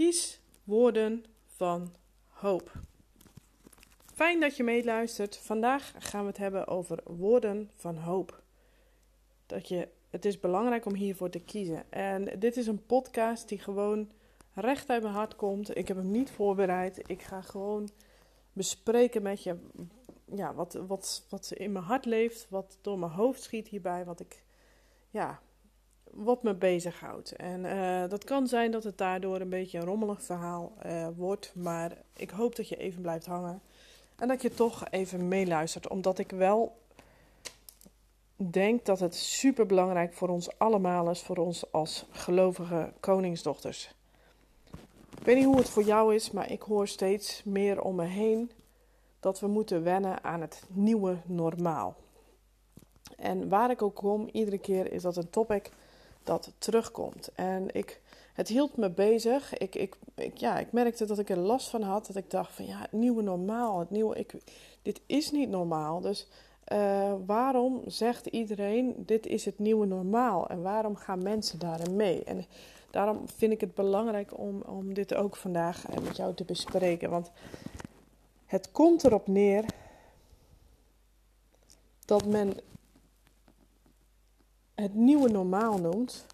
Kies woorden van hoop. Fijn dat je meeluistert. Vandaag gaan we het hebben over woorden van hoop. Dat je, het is belangrijk om hiervoor te kiezen. En dit is een podcast die gewoon recht uit mijn hart komt. Ik heb hem niet voorbereid. Ik ga gewoon bespreken met je ja, wat, wat, wat in mijn hart leeft, wat door mijn hoofd schiet hierbij, wat ik ja, wat me bezighoudt. En uh, dat kan zijn dat het daardoor een beetje een rommelig verhaal uh, wordt. Maar ik hoop dat je even blijft hangen. En dat je toch even meeluistert. Omdat ik wel denk dat het super belangrijk voor ons allemaal is. Voor ons als gelovige koningsdochters. Ik weet niet hoe het voor jou is, maar ik hoor steeds meer om me heen dat we moeten wennen aan het nieuwe normaal. En waar ik ook kom, iedere keer is dat een topic dat terugkomt. En ik, het hield me bezig. Ik, ik, ik, ja, ik merkte dat ik er last van had. Dat ik dacht van ja, het nieuwe normaal. Het nieuwe, ik, dit is niet normaal. Dus uh, waarom zegt iedereen dit is het nieuwe normaal? En waarom gaan mensen daarin mee? En daarom vind ik het belangrijk om, om dit ook vandaag eh, met jou te bespreken. Want het komt erop neer dat men het nieuwe normaal noemt,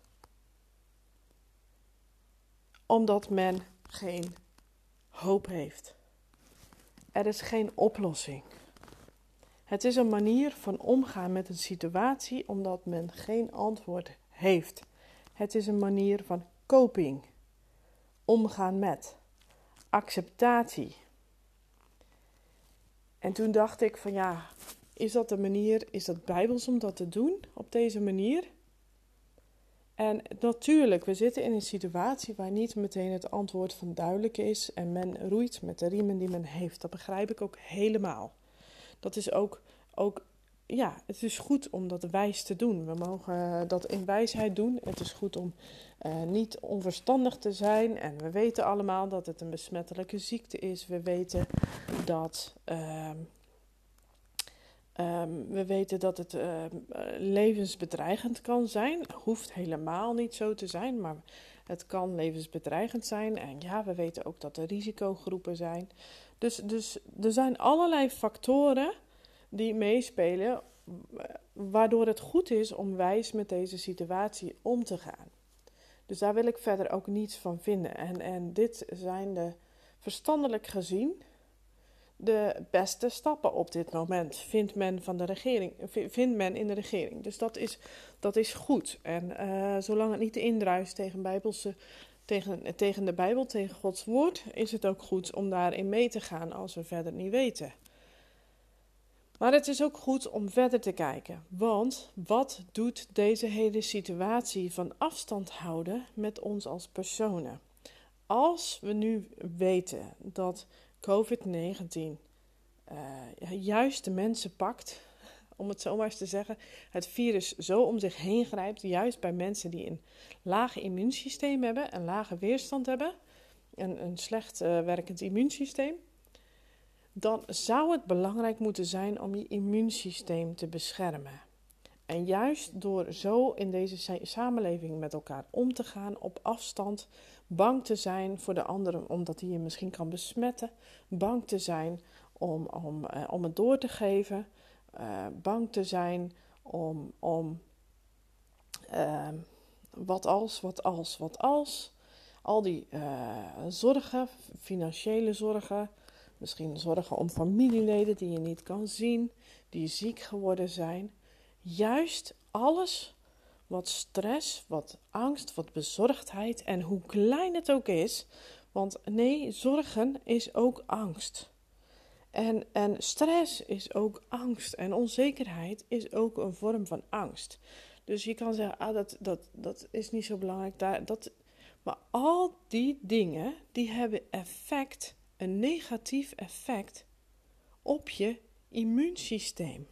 omdat men geen hoop heeft. Er is geen oplossing. Het is een manier van omgaan met een situatie omdat men geen antwoord heeft. Het is een manier van coping, omgaan met, acceptatie. En toen dacht ik van ja, is dat de manier, is dat bijbels om dat te doen op deze manier? En natuurlijk, we zitten in een situatie waar niet meteen het antwoord van duidelijk is en men roeit met de riemen die men heeft. Dat begrijp ik ook helemaal. Dat is ook, ook ja, het is goed om dat wijs te doen. We mogen dat in wijsheid doen. Het is goed om uh, niet onverstandig te zijn. En we weten allemaal dat het een besmettelijke ziekte is. We weten dat. Uh, Um, we weten dat het uh, levensbedreigend kan zijn. Hoeft helemaal niet zo te zijn, maar het kan levensbedreigend zijn. En ja, we weten ook dat er risicogroepen zijn. Dus, dus er zijn allerlei factoren die meespelen, waardoor het goed is om wijs met deze situatie om te gaan. Dus daar wil ik verder ook niets van vinden. En, en dit zijn de verstandelijk gezien de beste stappen op dit moment, vindt men, van de regering, vindt men in de regering. Dus dat is, dat is goed. En uh, zolang het niet indruist tegen, bijbelse, tegen, tegen de Bijbel, tegen Gods woord, is het ook goed om daarin mee te gaan als we verder niet weten. Maar het is ook goed om verder te kijken. Want wat doet deze hele situatie van afstand houden met ons als personen? Als we nu weten dat COVID-19 uh, juist de mensen pakt, om het zo maar eens te zeggen, het virus zo om zich heen grijpt, juist bij mensen die een laag immuunsysteem hebben, een lage weerstand hebben, en een slecht uh, werkend immuunsysteem, dan zou het belangrijk moeten zijn om je immuunsysteem te beschermen. En juist door zo in deze samenleving met elkaar om te gaan, op afstand, bang te zijn voor de anderen omdat hij je misschien kan besmetten, bang te zijn om, om, uh, om het door te geven, uh, bang te zijn om, om uh, wat als, wat als, wat als. Al die zorgen, financiële zorgen, misschien zorgen om familieleden die je niet kan zien, die ziek geworden zijn. Juist alles wat stress, wat angst, wat bezorgdheid en hoe klein het ook is. Want nee, zorgen is ook angst. En, en stress is ook angst. En onzekerheid is ook een vorm van angst. Dus je kan zeggen, ah, dat, dat, dat is niet zo belangrijk. Daar, dat, maar al die dingen, die hebben effect, een negatief effect op je immuunsysteem.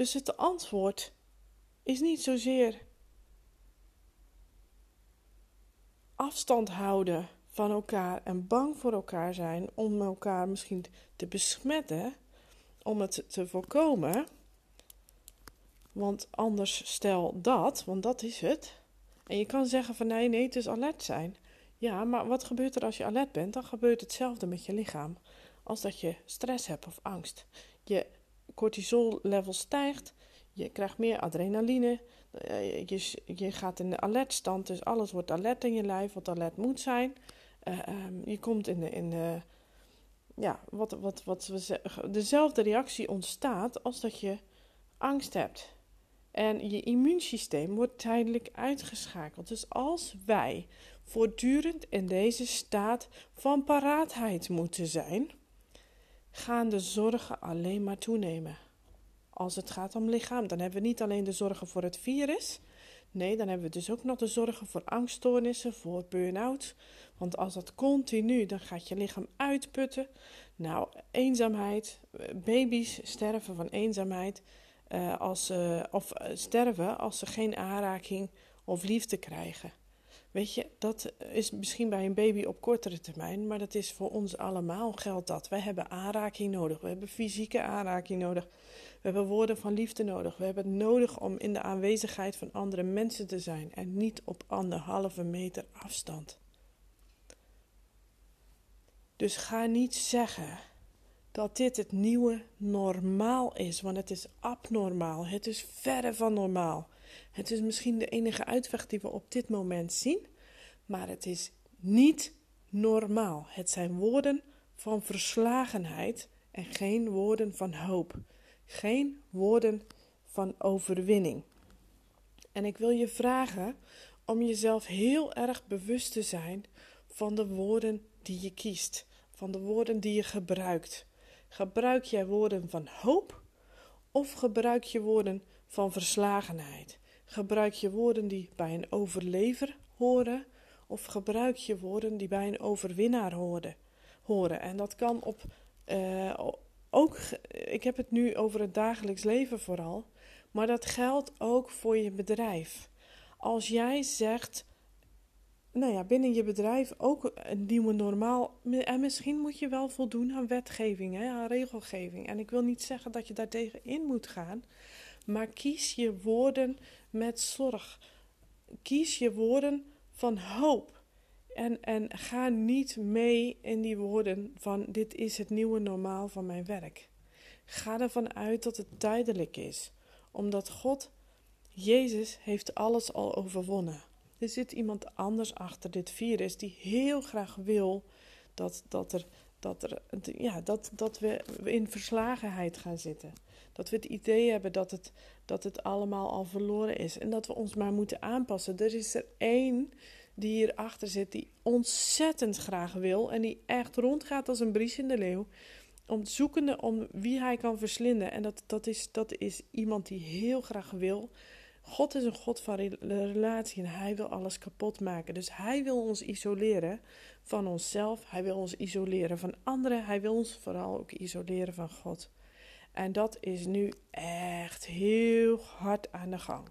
Dus het antwoord is niet zozeer afstand houden van elkaar en bang voor elkaar zijn om elkaar misschien te besmetten, om het te voorkomen. Want anders stel dat, want dat is het. En je kan zeggen van nee, nee, het is alert zijn. Ja, maar wat gebeurt er als je alert bent? Dan gebeurt hetzelfde met je lichaam als dat je stress hebt of angst. Je cortisol-level stijgt, je krijgt meer adrenaline, eh, je, je gaat in de alertstand, dus alles wordt alert in je lijf, wat alert moet zijn. Uh, um, je komt in de, in de ja, wat, wat, wat we zeggen, dezelfde reactie ontstaat als dat je angst hebt. En je immuunsysteem wordt tijdelijk uitgeschakeld. Dus als wij voortdurend in deze staat van paraatheid moeten zijn, gaan de zorgen alleen maar toenemen. Als het gaat om lichaam, dan hebben we niet alleen de zorgen voor het virus. Nee, dan hebben we dus ook nog de zorgen voor angststoornissen, voor burn-out. Want als dat continu, dan gaat je lichaam uitputten. Nou, eenzaamheid. Baby's sterven van eenzaamheid. Uh, als ze, of uh, sterven als ze geen aanraking of liefde krijgen. Weet je, dat is misschien bij een baby op kortere termijn, maar dat is voor ons allemaal geldt dat. Wij hebben aanraking nodig, we hebben fysieke aanraking nodig, we hebben woorden van liefde nodig, we hebben het nodig om in de aanwezigheid van andere mensen te zijn en niet op anderhalve meter afstand. Dus ga niet zeggen dat dit het nieuwe normaal is, want het is abnormaal, het is verre van normaal. Het is misschien de enige uitweg die we op dit moment zien, maar het is niet normaal. Het zijn woorden van verslagenheid en geen woorden van hoop. Geen woorden van overwinning. En ik wil je vragen om jezelf heel erg bewust te zijn van de woorden die je kiest, van de woorden die je gebruikt. Gebruik jij woorden van hoop of gebruik je woorden van verslagenheid? Gebruik je woorden die bij een overlever horen of gebruik je woorden die bij een overwinnaar horen? horen. En dat kan op uh, ook, ik heb het nu over het dagelijks leven vooral, maar dat geldt ook voor je bedrijf. Als jij zegt, nou ja, binnen je bedrijf ook een nieuwe normaal. En misschien moet je wel voldoen aan wetgeving, hè, aan regelgeving. En ik wil niet zeggen dat je daartegen in moet gaan, maar kies je woorden met zorg. Kies je woorden van hoop. En, en ga niet mee in die woorden van dit is het nieuwe normaal van mijn werk. Ga ervan uit dat het tijdelijk is, omdat God, Jezus, heeft alles al overwonnen. Er zit iemand anders achter dit virus die heel graag wil dat, dat, er, dat, er, ja, dat, dat we in verslagenheid gaan zitten. Dat we het idee hebben dat het, dat het allemaal al verloren is en dat we ons maar moeten aanpassen. Er is er één die hierachter zit, die ontzettend graag wil en die echt rondgaat als een bries in de leeuw. Om zoekende om wie hij kan verslinden. En dat, dat, is, dat is iemand die heel graag wil. God is een God van relatie en hij wil alles kapot maken. Dus hij wil ons isoleren van onszelf. Hij wil ons isoleren van anderen. Hij wil ons vooral ook isoleren van God. En dat is nu echt heel hard aan de gang.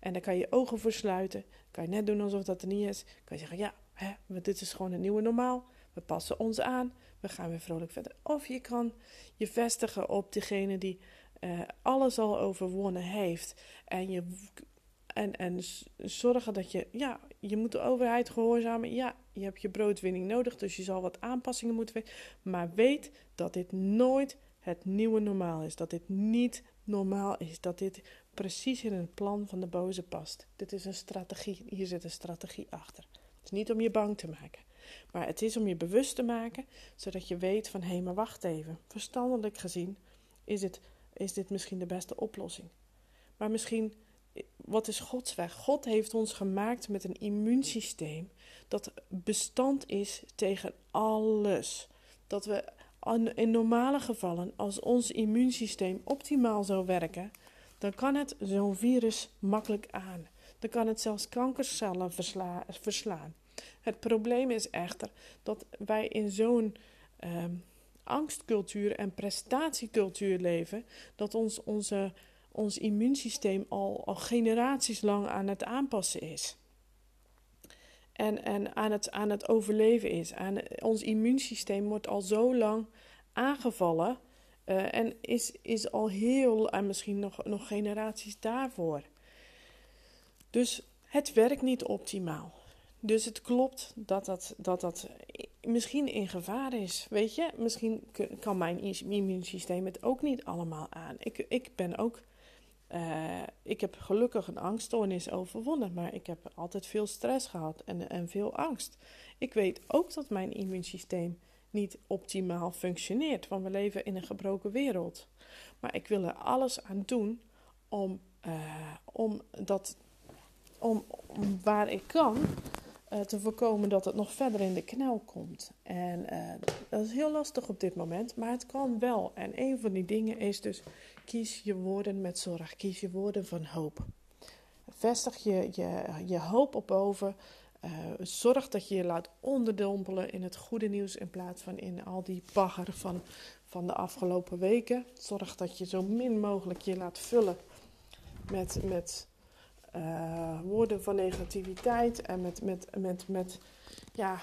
En dan kan je ogen voor sluiten. Kan je net doen alsof dat er niet is. Kan je zeggen, ja, hè, dit is gewoon een nieuwe normaal. We passen ons aan. We gaan weer vrolijk verder. Of je kan je vestigen op degene die uh, alles al overwonnen heeft. En, je, en, en zorgen dat je, ja, je moet de overheid gehoorzamen. Ja, je hebt je broodwinning nodig, dus je zal wat aanpassingen moeten. Maar weet dat dit nooit het nieuwe normaal is. Dat dit niet normaal is. Dat dit precies in het plan van de boze past. Dit is een strategie. Hier zit een strategie achter. Het is niet om je bang te maken. Maar het is om je bewust te maken, zodat je weet van hé, hey, maar wacht even. Verstandelijk gezien is, het, is dit misschien de beste oplossing. Maar misschien, wat is Gods weg? God heeft ons gemaakt met een immuunsysteem dat bestand is tegen alles. Dat we in normale gevallen, als ons immuunsysteem optimaal zou werken, dan kan het zo'n virus makkelijk aan. Dan kan het zelfs kankercellen verslaan. Het probleem is echter dat wij in zo'n uh, angstcultuur en prestatiecultuur leven, dat ons, onze, ons immuunsysteem al, al generaties lang aan het aanpassen is. En, en aan, het, aan het overleven is. Aan, ons immuunsysteem wordt al zo lang aangevallen uh, en is, is al heel, en misschien nog, nog generaties daarvoor. Dus Het werkt niet optimaal. Dus het klopt dat dat, dat, dat misschien in gevaar is. Weet je, misschien kan mijn immuunsysteem het ook niet allemaal aan. Ik, ik ben ook. Uh, ik heb gelukkig een angststoornis overwonnen, maar ik heb altijd veel stress gehad en, en veel angst. Ik weet ook dat mijn immuunsysteem niet optimaal functioneert, want we leven in een gebroken wereld. Maar ik wil er alles aan doen om, uh, om, dat, om waar ik kan uh, te voorkomen dat het nog verder in de knel komt. En uh, dat is heel lastig op dit moment, maar het kan wel. En een van die dingen is dus: kies je woorden met zorg, kies je woorden van hoop. Vestig je, je, je hoop op boven. Uh, zorg dat je je laat onderdompelen in het goede nieuws in plaats van in al die bagger van, van de afgelopen weken. Zorg dat je zo min mogelijk je laat vullen met, met uh, woorden van negativiteit en met, met, met, met ja,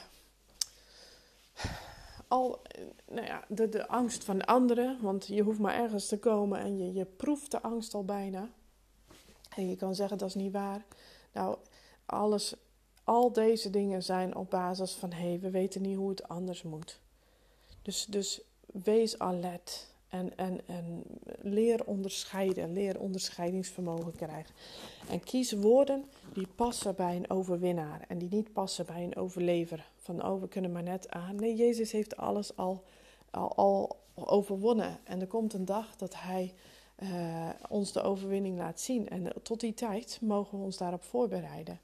al nou ja, de, de angst van anderen. Want je hoeft maar ergens te komen en je, je proeft de angst al bijna. En je kan zeggen dat is niet waar. Nou, alles, al deze dingen zijn op basis van hé, hey, we weten niet hoe het anders moet. Dus, dus wees alert. En, en, en leer onderscheiden, leer onderscheidingsvermogen krijgen. En kies woorden die passen bij een overwinnaar en die niet passen bij een overlever. Van oh, we kunnen maar net aan. Nee, Jezus heeft alles al, al, al overwonnen. En er komt een dag dat Hij uh, ons de overwinning laat zien. En tot die tijd mogen we ons daarop voorbereiden.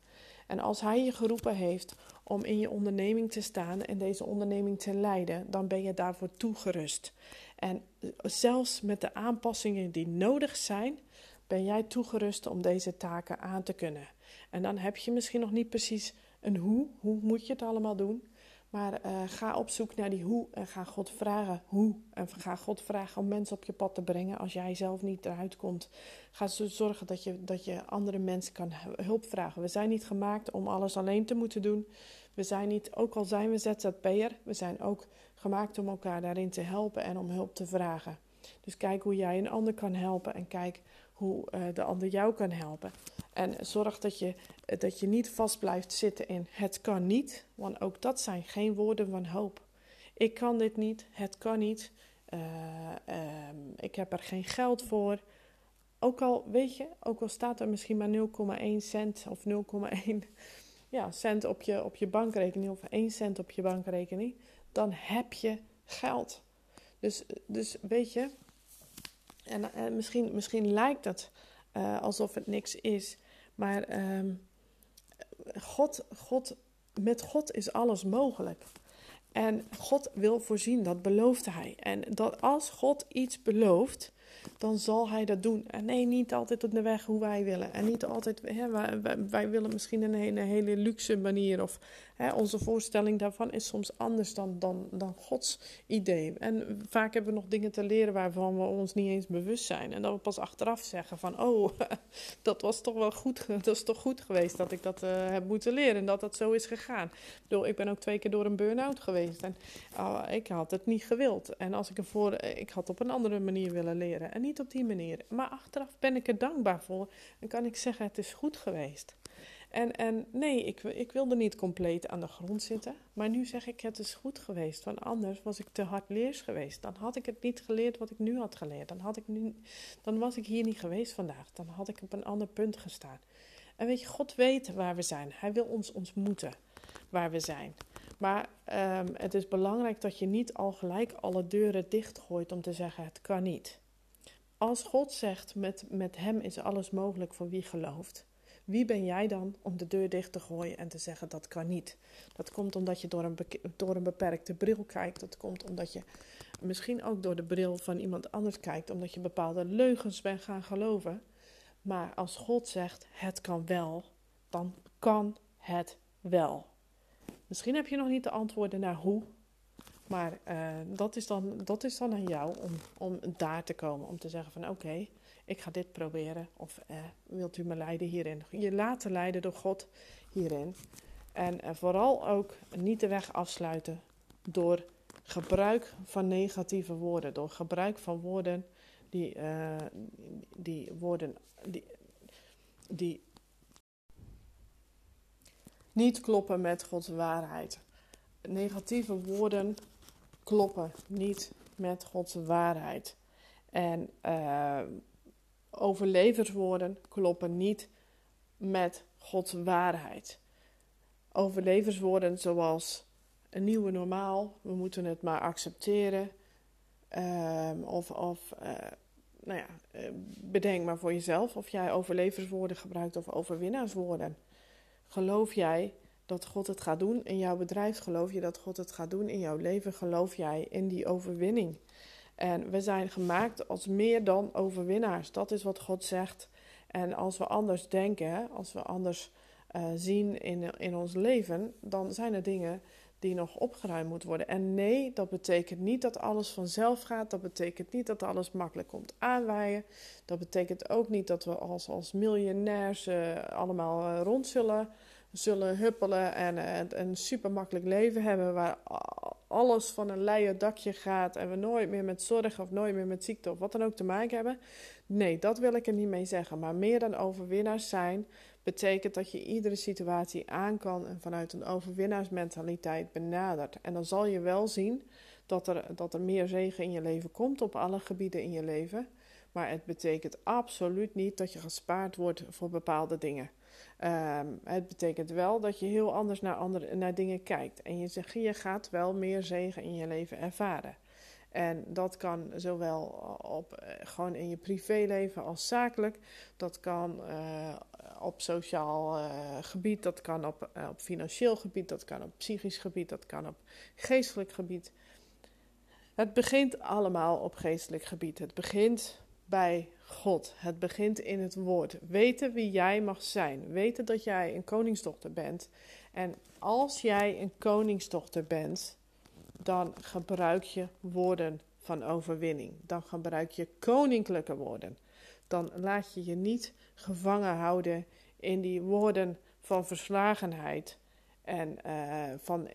En als Hij je geroepen heeft om in je onderneming te staan en deze onderneming te leiden, dan ben je daarvoor toegerust. En zelfs met de aanpassingen die nodig zijn, ben jij toegerust om deze taken aan te kunnen. En dan heb je misschien nog niet precies een hoe, hoe moet je het allemaal doen. Maar uh, ga op zoek naar die hoe en ga God vragen hoe. En ga God vragen om mensen op je pad te brengen als jij zelf niet eruit komt. Ga zorgen dat je, dat je andere mensen kan hulp vragen. We zijn niet gemaakt om alles alleen te moeten doen. We zijn niet, ook al zijn we ZZP'er, we zijn ook gemaakt om elkaar daarin te helpen en om hulp te vragen. Dus kijk hoe jij een ander kan helpen en kijk hoe uh, de ander jou kan helpen. En zorg dat je, dat je niet vast blijft zitten in het kan niet, want ook dat zijn geen woorden van hoop. Ik kan dit niet, het kan niet, uh, uh, ik heb er geen geld voor. Ook al, weet je, ook al staat er misschien maar 0,1 cent of 0,1 ja, cent op je, op je bankrekening of 1 cent op je bankrekening, dan heb je geld. Dus, dus weet je, en, en misschien, misschien lijkt het uh, alsof het niks is, maar um, God, God, met God is alles mogelijk. En God wil voorzien, dat belooft Hij. En dat als God iets belooft, dan zal hij dat doen. En nee, niet altijd op de weg hoe wij willen. En niet altijd, hè, wij, willen misschien een hele, luxe manier. Of hè, onze voorstelling daarvan is soms anders dan, dan, dan Gods idee. En vaak hebben we nog dingen te leren waarvan we ons niet eens bewust zijn. En dat we pas achteraf zeggen van, oh, dat was toch wel goed, dat is toch goed geweest dat ik dat uh, heb moeten leren. En dat dat zo is gegaan. Ik ik ben ook twee keer door een burn-out geweest. En oh, ik had het niet gewild. En als ik ervoor, ik had op een andere manier willen leren. En niet op die manier. Maar achteraf ben ik er dankbaar voor en kan ik zeggen: het is goed geweest. En, en nee, ik, ik wilde niet compleet aan de grond zitten. Maar nu zeg ik: het is goed geweest. Want anders was ik te hard leers geweest. Dan had ik het niet geleerd wat ik nu had geleerd. Dan, had ik nu, dan was ik hier niet geweest vandaag. Dan had ik op een ander punt gestaan. En weet je, God weet waar we zijn. Hij wil ons ontmoeten waar we zijn. Maar um, het is belangrijk dat je niet al gelijk alle deuren dichtgooit om te zeggen: het kan niet. Als God zegt, met, met Hem is alles mogelijk voor wie gelooft, wie ben jij dan om de deur dicht te gooien en te zeggen dat kan niet? Dat komt omdat je door een, door een beperkte bril kijkt. Dat komt omdat je misschien ook door de bril van iemand anders kijkt, omdat je bepaalde leugens bent gaan geloven. Maar als God zegt het kan wel, dan kan het wel. Misschien heb je nog niet de antwoorden naar hoe, maar uh, dat, is dan, dat is dan aan jou om, om daar te komen. Om te zeggen van oké, ik ga dit proberen. Of uh, wilt u me leiden hierin? Je laten leiden door God hierin. En uh, vooral ook niet de weg afsluiten door gebruik van negatieve woorden. Door gebruik van woorden die, die woorden die, die niet kloppen met Gods waarheid. Negatieve woorden kloppen niet met Gods waarheid. En uh, overleverswoorden kloppen niet met Gods waarheid. Overleverswoorden zoals een nieuwe normaal, we moeten het maar accepteren. Um, of of uh, nou ja, uh, bedenk maar voor jezelf of jij overleverswoorden gebruikt of overwinnaarswoorden. Geloof jij dat God het gaat doen in jouw bedrijf? Geloof je dat God het gaat doen in jouw leven? Geloof jij in die overwinning? En we zijn gemaakt als meer dan overwinnaars. Dat is wat God zegt. En als we anders denken, als we anders uh, zien in, in ons leven, dan zijn er dingen die nog opgeruimd moeten worden. En nee, dat betekent niet dat alles vanzelf gaat. Dat betekent niet dat alles makkelijk komt aanwaaien. Dat betekent ook niet dat we als, als miljonairs uh, allemaal uh, rond zullen, zullen huppelen en een super makkelijk leven hebben waar alles van een leien dakje gaat en we nooit meer met zorg of nooit meer met ziekte of wat dan ook te maken hebben. Nee, dat wil ik er niet mee zeggen. Maar meer dan overwinnaars zijn betekent dat je iedere situatie aan kan en vanuit een overwinnaarsmentaliteit benadert. En dan zal je wel zien dat er, dat er meer zegen in je leven komt op alle gebieden in je leven. Maar het betekent absoluut niet dat je gespaard wordt voor bepaalde dingen. Um, het betekent wel dat je heel anders naar, andere, naar dingen kijkt. En je, zegt, je gaat wel meer zegen in je leven ervaren. En dat kan zowel op, eh, gewoon in je privéleven als zakelijk. Dat kan uh, op sociaal uh, gebied, dat kan op, op financieel gebied, dat kan op psychisch gebied, dat kan op geestelijk gebied. Het begint allemaal op geestelijk gebied. Het begint bij God. Het begint in het woord. Weten wie jij mag zijn. Weten dat jij een koningsdochter bent. En als jij een koningsdochter bent, dan gebruik je woorden van overwinning. Dan gebruik je koninklijke woorden. Dan laat je je niet gevangen houden in die woorden van verslagenheid en uh, van uh,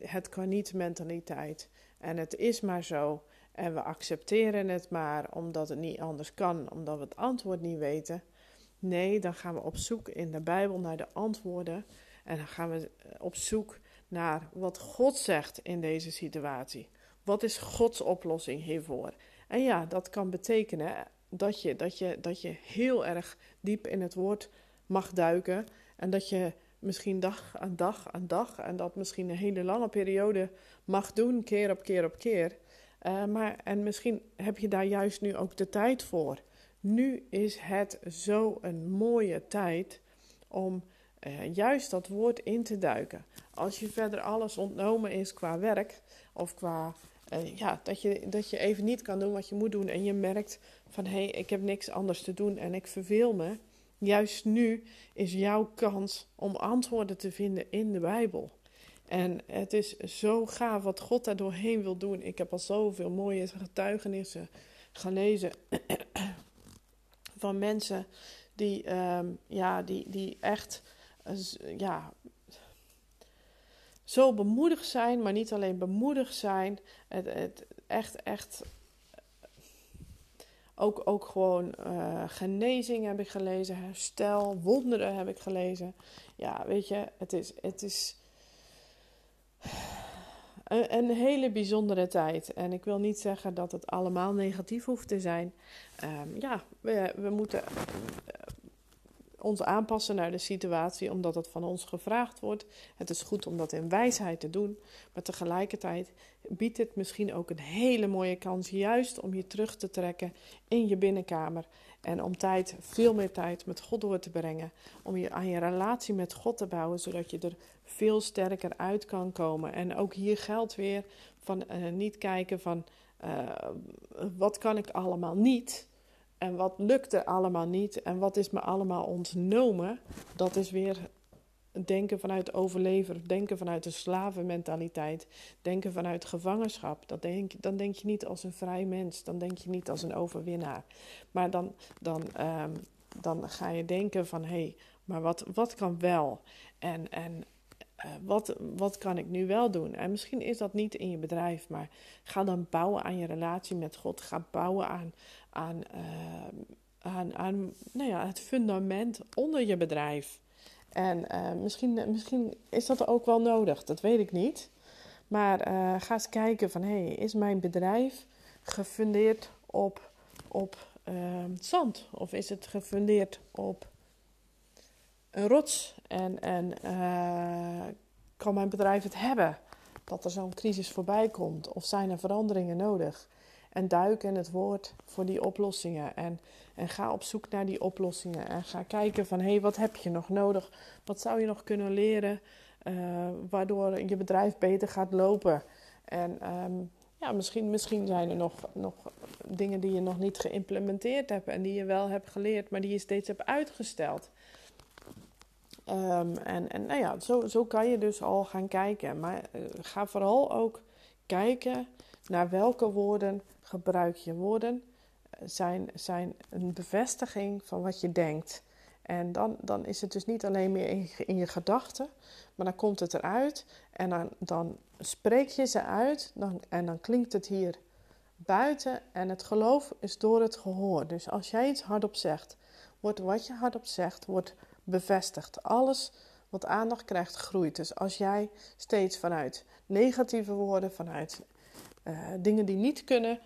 het kan niet mentaliteit. En het is maar zo. En we accepteren het maar omdat het niet anders kan, omdat we het antwoord niet weten. Nee, dan gaan we op zoek in de Bijbel naar de antwoorden. En dan gaan we op zoek naar wat God zegt in deze situatie. Wat is Gods oplossing hiervoor? En ja, dat kan betekenen dat je, dat je, dat je heel erg diep in het woord mag duiken. En dat je misschien dag aan dag aan dag, en dat misschien een hele lange periode mag doen, keer op keer op keer. Uh, maar, en misschien heb je daar juist nu ook de tijd voor. Nu is het zo een mooie tijd om uh, juist dat woord in te duiken. Als je verder alles ontnomen is qua werk of qua uh, ja, dat, je, dat je even niet kan doen wat je moet doen en je merkt van hé, hey, ik heb niks anders te doen en ik verveel me. Juist nu is jouw kans om antwoorden te vinden in de Bijbel. En het is zo gaaf wat God daar doorheen wil doen. Ik heb al zoveel mooie getuigenissen gelezen van mensen die, um, ja, die, die echt ja, zo bemoedigd zijn, maar niet alleen bemoedigd zijn. Het, het echt, echt. Ook, ook gewoon uh, genezing heb ik gelezen, herstel, wonderen heb ik gelezen. Ja, weet je, het is, het is een, hele bijzondere tijd. En ik wil niet zeggen dat het allemaal negatief hoeft te zijn. Um, ja, we, we moeten ons aanpassen naar de situatie, omdat het van ons gevraagd wordt. Het is goed om dat in wijsheid te doen, maar tegelijkertijd biedt het misschien ook een hele mooie kans, juist om je terug te trekken in je binnenkamer en om tijd, veel meer tijd met God door te brengen, om je aan je relatie met God te bouwen, zodat je er veel sterker uit kan komen. En ook hier geldt weer van uh, niet kijken van uh, wat kan ik allemaal niet. En wat lukt er allemaal niet en wat is me allemaal ontnomen, dat is weer denken vanuit overlever, denken vanuit de slavenmentaliteit, denken vanuit gevangenschap. Dat denk, dan denk je niet als een vrij mens, dan denk je niet als een overwinnaar. Maar dan, dan, um, dan ga je denken van hé, hey, maar wat, wat kan wel? En, en uh, wat, wat kan ik nu wel doen? En misschien is dat niet in je bedrijf, maar ga dan bouwen aan je relatie met God. Ga bouwen aan, aan, uh, aan, aan nou ja, het fundament onder je bedrijf. En uh, misschien, misschien is dat ook wel nodig, dat weet ik niet. Maar uh, ga eens kijken van, hey, is mijn bedrijf gefundeerd op, op uh, zand? Of is het gefundeerd op een rots? En, en kan mijn bedrijf het hebben dat er zo'n crisis voorbij komt? Of zijn er veranderingen nodig? En duik in het woord voor die oplossingen. En, en ga op zoek naar die oplossingen. En ga kijken van, hé, hey, wat heb je nog nodig? Wat zou je nog kunnen leren? Uh, waardoor je bedrijf beter gaat lopen. En um, ja, misschien, misschien zijn er nog, nog dingen die je nog niet geïmplementeerd hebt. En die je wel hebt geleerd, maar die je steeds hebt uitgesteld. Um, en, en nou ja, zo, zo kan je dus al gaan kijken. Maar uh, ga vooral ook kijken naar welke woorden gebruik je. Woorden zijn, zijn een bevestiging van wat je denkt. En dan, dan is het dus niet alleen meer in, in je gedachten, maar dan komt het eruit en dan, dan spreek je ze uit dan, en dan klinkt het hier buiten en het geloof is door het gehoor. Dus als jij iets hardop zegt, wordt wat je hardop zegt, wordt bevestigd. Alles wat aandacht krijgt, groeit. Dus als jij steeds vanuit negatieve woorden, vanuit uh, dingen die niet kunnen,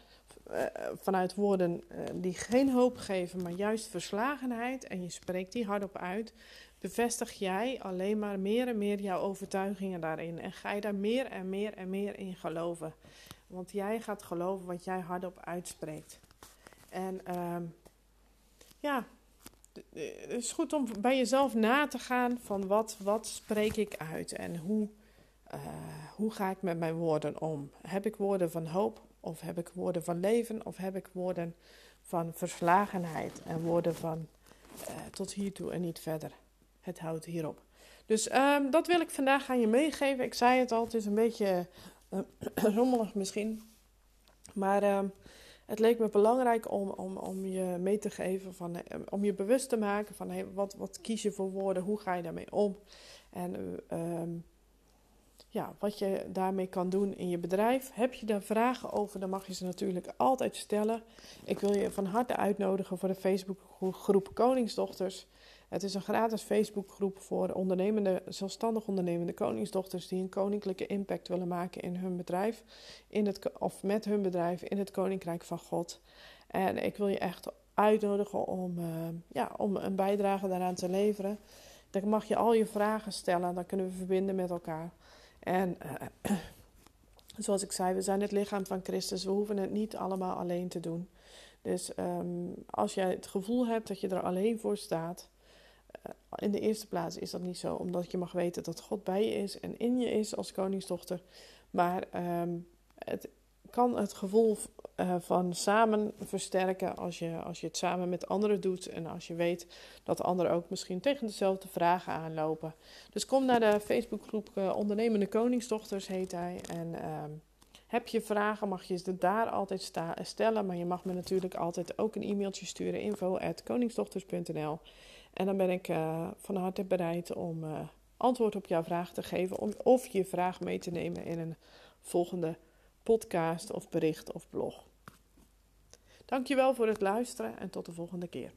vanuit woorden uh, die geen hoop geven, maar juist verslagenheid, en je spreekt die hardop uit, bevestig jij alleen maar meer en meer jouw overtuigingen daarin. En ga je daar meer en meer en meer in geloven. Want jij gaat geloven wat jij hardop uitspreekt. En uh, ja, het is goed om bij jezelf na te gaan van wat, wat spreek ik uit en hoe, uh, hoe ga ik met mijn woorden om. Heb ik woorden van hoop of heb ik woorden van leven of heb ik woorden van verslagenheid en woorden van uh, tot hiertoe en niet verder. Het houdt hierop. Dus um, dat wil ik vandaag aan je meegeven. Ik zei het al, het is een beetje uh, rommelig misschien. Maar uh, het leek me belangrijk om, om, om je mee te geven, van, om je bewust te maken van wat, wat kies je voor woorden, hoe ga je daarmee om. En um, ja, wat je daarmee kan doen in je bedrijf. Heb je daar vragen over, dan mag je ze natuurlijk altijd stellen. Ik wil je van harte uitnodigen voor de Facebookgroep Koningsdochters. Het is een gratis Facebookgroep voor ondernemende, zelfstandig ondernemende koningsdochters die een koninklijke impact willen maken in hun bedrijf, in het, of met hun bedrijf in het koninkrijk van God. En ik wil je echt uitnodigen om, uh, ja, om een bijdrage daaraan te leveren. Dan mag je al je vragen stellen, dan kunnen we verbinden met elkaar. En uh, zoals ik zei, we zijn het lichaam van Christus. We hoeven het niet allemaal alleen te doen. Dus um, als jij het gevoel hebt dat je er alleen voor staat, uh, in de eerste plaats is dat niet zo, omdat je mag weten dat God bij je is en in je is als koningsdochter. Maar um, het kan het gevoel uh, van samen versterken als je, als je het samen met anderen doet. En als je weet dat anderen ook misschien tegen dezelfde vragen aanlopen. Dus kom naar de Facebookgroep uh, Ondernemende Koningsdochters, heet hij. En uh, heb je vragen, mag je ze daar altijd stellen. Maar je mag me natuurlijk altijd ook een e-mailtje sturen: info.koningsdochters.nl. En dan ben ik uh, van harte bereid om antwoord op jouw vraag te geven. Of je vraag mee te nemen in een volgende podcast of bericht of blog. Dankjewel voor het luisteren en tot de volgende keer.